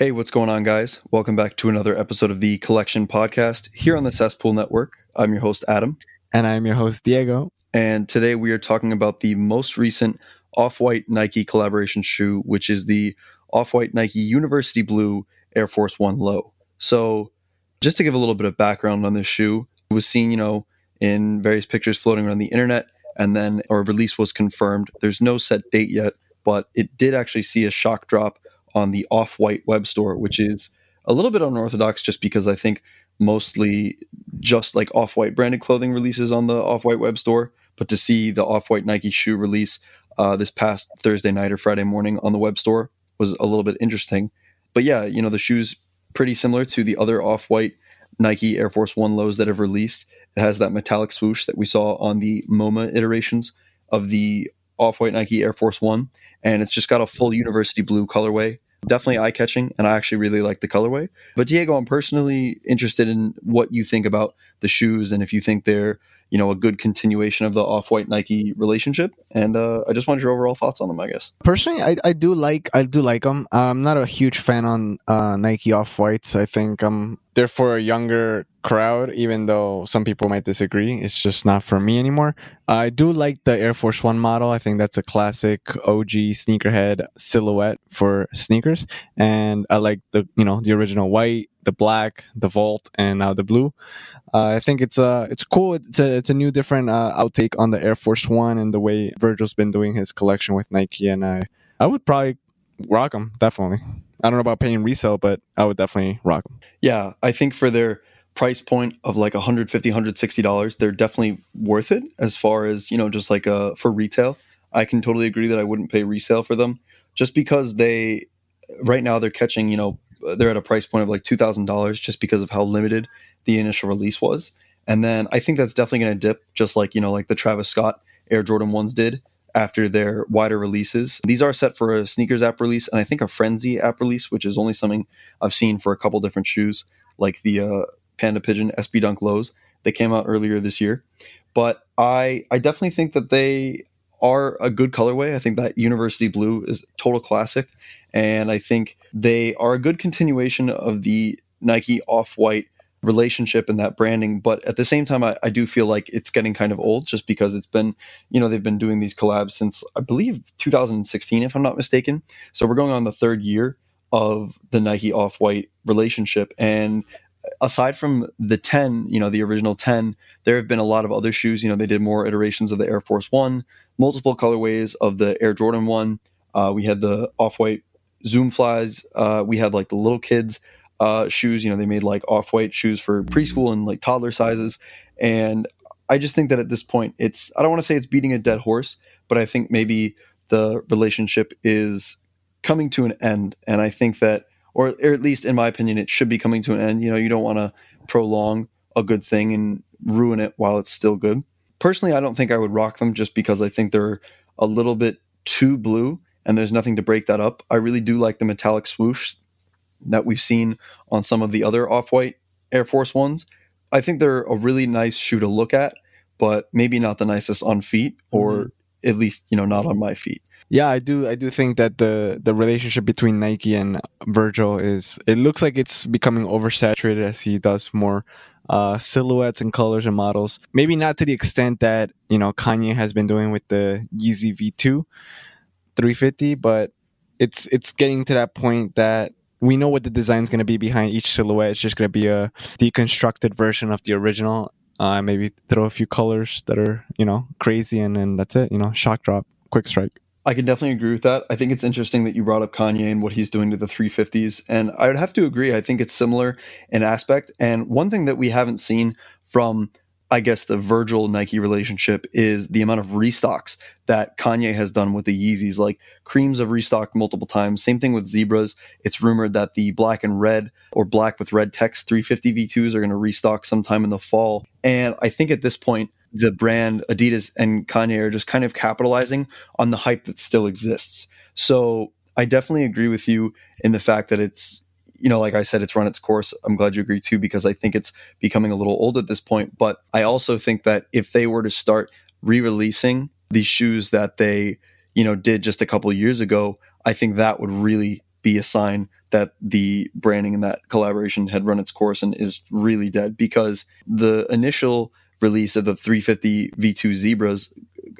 Hey, what's going on, guys? Welcome back to another episode of the Collection Podcast here on the Cesspool Network. I'm your host, Adam. And I'm your host, Diego. And today we are talking about the most recent Off White Nike collaboration shoe, which is the Off White Nike University Blue Air Force One Low. So, just to give a little bit of background on this shoe, it was seen, you know, in various pictures floating around the internet, and then our release was confirmed. There's no set date yet, but it did actually see a shock drop on the Off White web store, which is a little bit unorthodox just because I think mostly just like Off White branded clothing releases on the Off White web store. But to see the Off White Nike shoe release uh, this past Thursday night or Friday morning on the web store was a little bit interesting. But yeah, you know, the shoe's pretty similar to the other Off White Nike Air Force One lows that have released. It has that metallic swoosh that we saw on the MoMA iterations of the Off White Nike Air Force One and it's just got a full university blue colorway. Definitely eye catching, and I actually really like the colorway. But Diego, I'm personally interested in what you think about the shoes and if you think they're you know a good continuation of the off-white Nike relationship. And uh, I just wanted your overall thoughts on them. I guess personally, I, I do like I do like them. I'm not a huge fan on uh, Nike off-whites. I think um they're for a younger crowd, even though some people might disagree. It's just not for me anymore. I do like the Air Force One model. I think that's a classic OG sneakerhead silhouette for sneakers, and I like the you know the original white, the black, the volt, and now the blue. Uh, I think it's uh it's cool. It's a it's a new different uh, outtake on the Air Force One and the way Virgil's been doing his collection with Nike, and I I would probably rock them definitely. I don't know about paying resale, but I would definitely rock them. Yeah, I think for their price point of like 150 160 dollars they're definitely worth it as far as you know just like uh for retail i can totally agree that i wouldn't pay resale for them just because they right now they're catching you know they're at a price point of like $2000 just because of how limited the initial release was and then i think that's definitely going to dip just like you know like the travis scott air jordan ones did after their wider releases these are set for a sneakers app release and i think a frenzy app release which is only something i've seen for a couple different shoes like the uh, Panda Pigeon SB Dunk lows. They came out earlier this year, but I I definitely think that they are a good colorway. I think that University Blue is total classic, and I think they are a good continuation of the Nike Off White relationship and that branding. But at the same time, I, I, do feel like it's getting kind of old just because it's been, you know, they've been doing these collabs since I believe 2016, if I'm not mistaken. So we're going on the third year of the Nike Off White relationship. And aside from the 10, you know, the original 10, there have been a lot of other shoes. You know, they did more iterations of the Air Force One, multiple colorways of the Air Jordan One. Uh, we had the off white Zoom flies. Uh, we had like the little kids uh, shoes. You know, they made like off white shoes for preschool and like toddler sizes. And I just think that at this point, it's, I don't want to say it's beating a dead horse, but I think maybe the relationship is coming to an end. And I think that or, or at least in my opinion, it should be coming to an end. You know, you don't want to prolong a good thing and ruin it while it's still good. Personally, I don't think I would rock them just because I think they're a little bit too blue and there's nothing to break that up. I really do like the metallic swoosh that we've seen on some of the other off white Air Force ones. I think they're a really nice shoe to look at, but maybe not the nicest on feet or mm-hmm. at least, you know, not on my feet. Yeah, I do. I do think that the the relationship between Nike and Virgil is. It looks like it's becoming oversaturated as he does more uh, silhouettes and colors and models. Maybe not to the extent that you know Kanye has been doing with the Yeezy V2 350, but it's it's getting to that point that we know what the design is going to be behind each silhouette. It's just going to be a deconstructed version of the original. Uh, maybe throw a few colors that are you know crazy, and then that's it. You know, shock drop, quick strike. I can definitely agree with that. I think it's interesting that you brought up Kanye and what he's doing to the 350s. And I would have to agree. I think it's similar in aspect. And one thing that we haven't seen from, I guess, the Virgil Nike relationship is the amount of restocks that Kanye has done with the Yeezys. Like creams have restocked multiple times. Same thing with Zebras. It's rumored that the black and red or black with red text 350 V2s are going to restock sometime in the fall. And I think at this point, the brand Adidas and Kanye are just kind of capitalizing on the hype that still exists. So I definitely agree with you in the fact that it's, you know, like I said, it's run its course. I'm glad you agree too, because I think it's becoming a little old at this point. But I also think that if they were to start re releasing these shoes that they, you know, did just a couple years ago, I think that would really be a sign that the branding and that collaboration had run its course and is really dead because the initial release of the 350 V2 Zebras,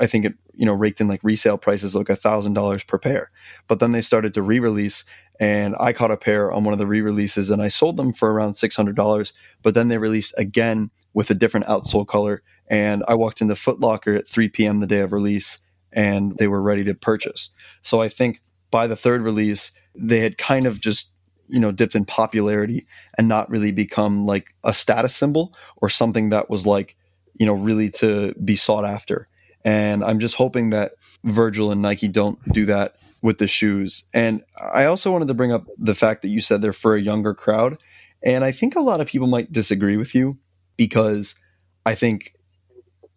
I think it you know raked in like resale prices like a thousand dollars per pair, but then they started to re-release and I caught a pair on one of the re-releases and I sold them for around six hundred dollars, but then they released again with a different outsole color and I walked into Foot Locker at 3 p.m. the day of release and they were ready to purchase. So I think by the third release, they had kind of just you know dipped in popularity and not really become like a status symbol or something that was like you know really to be sought after and i'm just hoping that virgil and nike don't do that with the shoes. And i also wanted to bring up the fact that you said they're for a younger crowd. And i think a lot of people might disagree with you because i think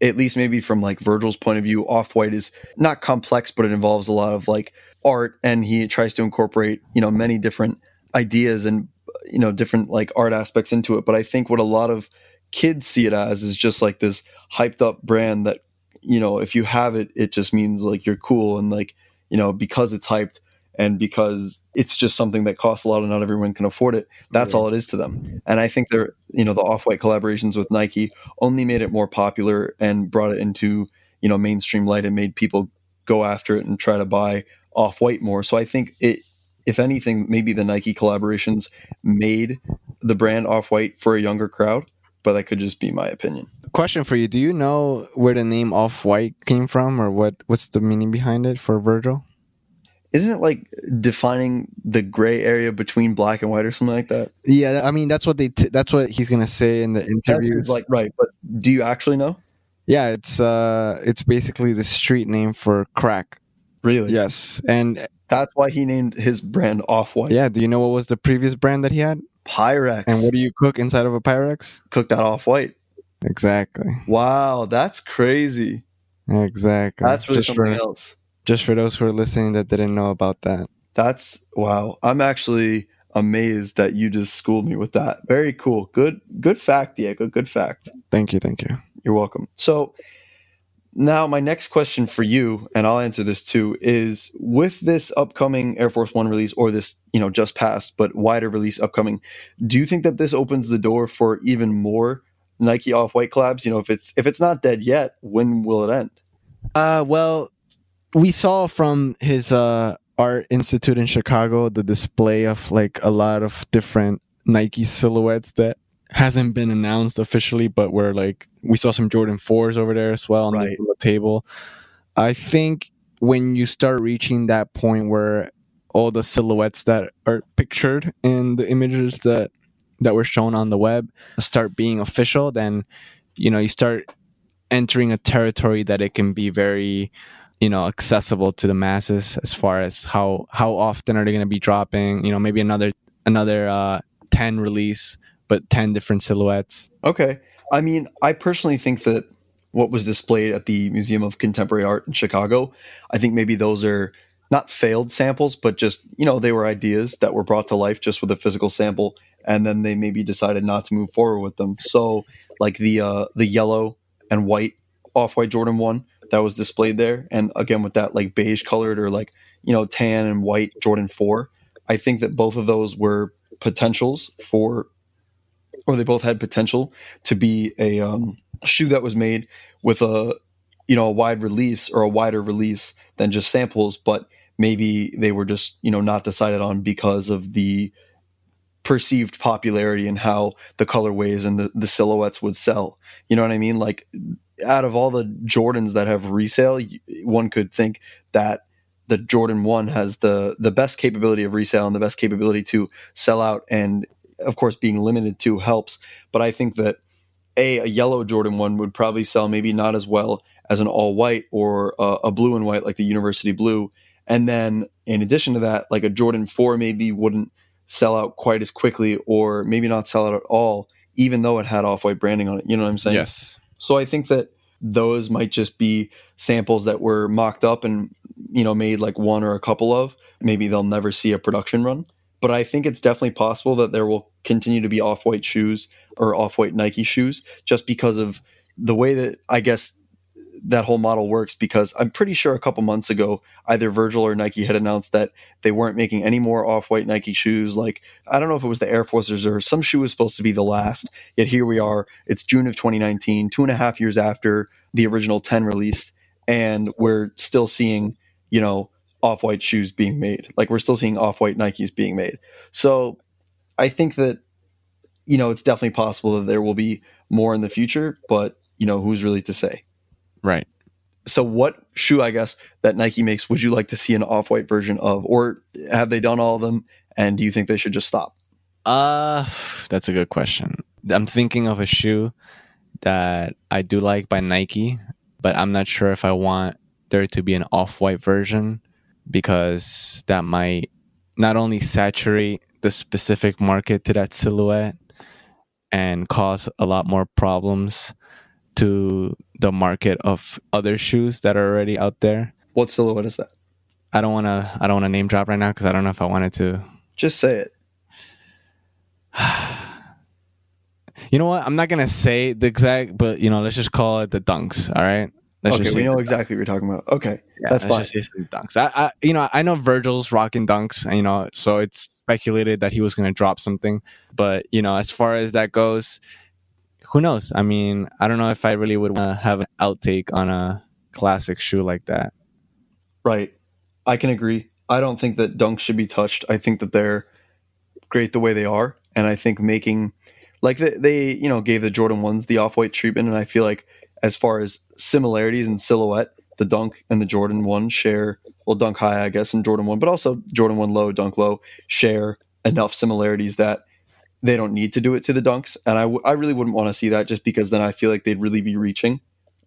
at least maybe from like virgil's point of view off white is not complex but it involves a lot of like art. And he tries to incorporate you know many different ideas and you know different like art aspects into it. But i think what a lot of kids see it as is just like this hyped up brand that you know if you have it it just means like you're cool and like you know because it's hyped and because it's just something that costs a lot and not everyone can afford it that's all it is to them. And i think they're you know the off-white collaborations with nike only made it more popular and brought it into you know mainstream light and made people go after it and try to buy off-white more. So i think it if anything, maybe the Nike collaborations made the brand off white for a younger crowd, but that could just be my opinion. Question for you: Do you know where the name Off White came from, or what? What's the meaning behind it for Virgil? Isn't it like defining the gray area between black and white or something like that? Yeah, I mean that's what they. T- that's what he's gonna say in the interviews. Like right, but do you actually know? Yeah, it's uh, it's basically the street name for crack. Really? Yes, and that's why he named his brand Off White. Yeah. Do you know what was the previous brand that he had? Pyrex. And what do you cook inside of a Pyrex? Cook that Off White. Exactly. Wow, that's crazy. Exactly. That's really just something for, else. Just for those who are listening that didn't know about that. That's wow. I'm actually amazed that you just schooled me with that. Very cool. Good good fact, Diego. Good fact. Thank you. Thank you. You're welcome. So now, my next question for you, and I'll answer this too, is with this upcoming Air Force One release, or this, you know, just passed but wider release upcoming, do you think that this opens the door for even more Nike off white collabs? You know, if it's if it's not dead yet, when will it end? Uh, well, we saw from his uh, art institute in Chicago the display of like a lot of different Nike silhouettes that hasn't been announced officially, but we're like we saw some Jordan fours over there as well on, Right. the, on the table. I think when you start reaching that point where all the silhouettes that are pictured in the images that that were shown on the web start being official, then you know you start entering a territory that it can be very you know accessible to the masses as far as how how often are they going to be dropping you know maybe another another uh 10 release but 10 different silhouettes Okay. I mean, I personally think that what was displayed at the Museum of Contemporary Art in Chicago, I think maybe those are not failed samples, but just, you know, they were ideas that were brought to life just with a physical sample and then they maybe decided not to move forward with them. So, like the uh the yellow and white off-white Jordan 1 that was displayed there and again with that like beige colored or like, you know, tan and white Jordan 4, I think that both of those were potentials for or they both had potential to be a um, shoe that was made with a you know a wide release or a wider release than just samples but maybe they were just you know not decided on because of the perceived popularity and how the colorways and the, the silhouettes would sell. You know what i mean? Like out of all the jordans that have resale one could think that the jordan 1 has the the best capability of resale and the best capability to sell out and of course being limited to helps but i think that a a yellow jordan 1 would probably sell maybe not as well as an all white or a, a blue and white like the university blue and then in addition to that like a jordan 4 maybe wouldn't sell out quite as quickly or maybe not sell out at all even though it had off-white branding on it you know what i'm saying yes so I think that those might just be samples that were mocked up and you know made like one or a couple of. Maybe they'll never see a production run. But I think it's definitely possible that there will continue to be off-white shoes or off-white Nike shoes just because of the way that I guess that whole model works because I'm pretty sure a couple months ago, either Virgil or Nike had announced that they weren't making any more off white Nike shoes. Like, I don't know if it was the Air Forces or some shoe was supposed to be the last. Yet here we are. It's June of 2019, two and a half years after the original 10 released, and we're still seeing, you know, off white shoes being made. Like, we're still seeing off white Nikes being made. So I think that, you know, it's definitely possible that there will be more in the future, but, you know, who's really to say? Right. So, what shoe, I guess, that Nike makes would you like to see an off white version of? Or have they done all of them? And do you think they should just stop? Uh, that's a good question. I'm thinking of a shoe that I do like by Nike, but I'm not sure if I want there to be an off white version because that might not only saturate the specific market to that silhouette and cause a lot more problems to the market of other shoes that are already out there. What silhouette is that? I don't want to I don't want to name drop right now cuz I don't know if I wanted to. Just say it. you know what? I'm not going to say the exact but you know, let's just call it the dunks, all right? Let's okay, we know exactly what you're talking about. Okay, Yeah, that's fine. just dunks. I, I, you know, I know Virgil's rocking dunks. You know, so it's speculated that he was going to drop something. But you know, as far as that goes, who knows? I mean, I don't know if I really would want to have an outtake on a classic shoe like that. Right. I can agree. I don't think that dunks should be touched. I think that they're great the way they are, and I think making like they, they you know gave the Jordan ones the off white treatment, and I feel like as far as similarities in silhouette, the dunk and the Jordan one share well dunk high, I guess, and Jordan one, but also Jordan one low, dunk low share enough similarities that they don't need to do it to the dunks, and I, w- I really wouldn't want to see that just because then I feel like they'd really be reaching.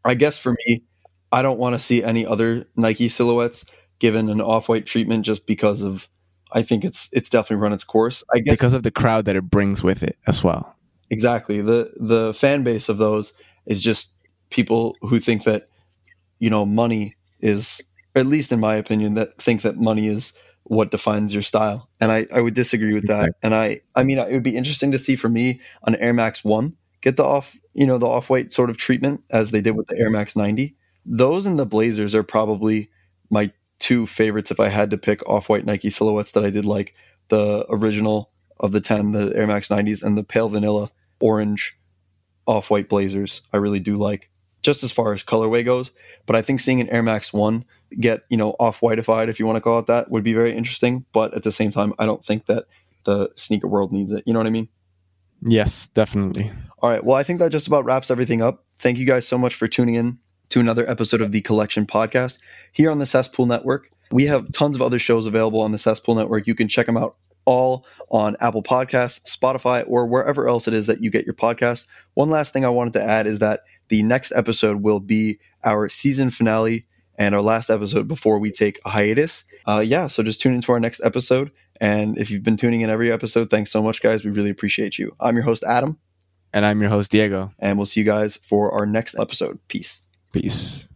I guess for me, I don't want to see any other Nike silhouettes given an off-white treatment just because of I think it's it's definitely run its course. I guess Because of the crowd that it brings with it as well. exactly the the fan base of those is just people who think that you know money is at least in my opinion that think that money is what defines your style. And i i would disagree with that. And i i mean it would be interesting to see for me an air max 1 get the off you know the off white sort of treatment as they did with the air max 90 those and the blazers are probably my two favorites if i had to pick off white nike silhouettes that i did like. The original of the 10 the air max 90s and the pale vanilla orange off white blazers I really do like just as far as colorway goes. But I think seeing an Air Max 1 get, you know, off whiteified, if you want to call it that, would be very interesting. But at the same time, I don't think that the sneaker world needs it. You know what I mean? Yes, definitely. All right. Well, I think that just about wraps everything up. Thank you guys so much for tuning in to another episode of the Collection Podcast here on the Cesspool Network. We have tons of other shows available on the Cesspool Network. You can check them out all on Apple Podcasts, Spotify, or wherever else it is that you get your podcasts. One last thing I wanted to add is that the next episode will be our season finale and our last episode before we take a hiatus. Uh, yeah, so just tune into our next episode. And if you've been tuning in every episode, thanks so much, guys. We really appreciate you. I'm your host, Adam And I'm your host, Diego. and we'll see you guys for our next episode. Peace. Peace.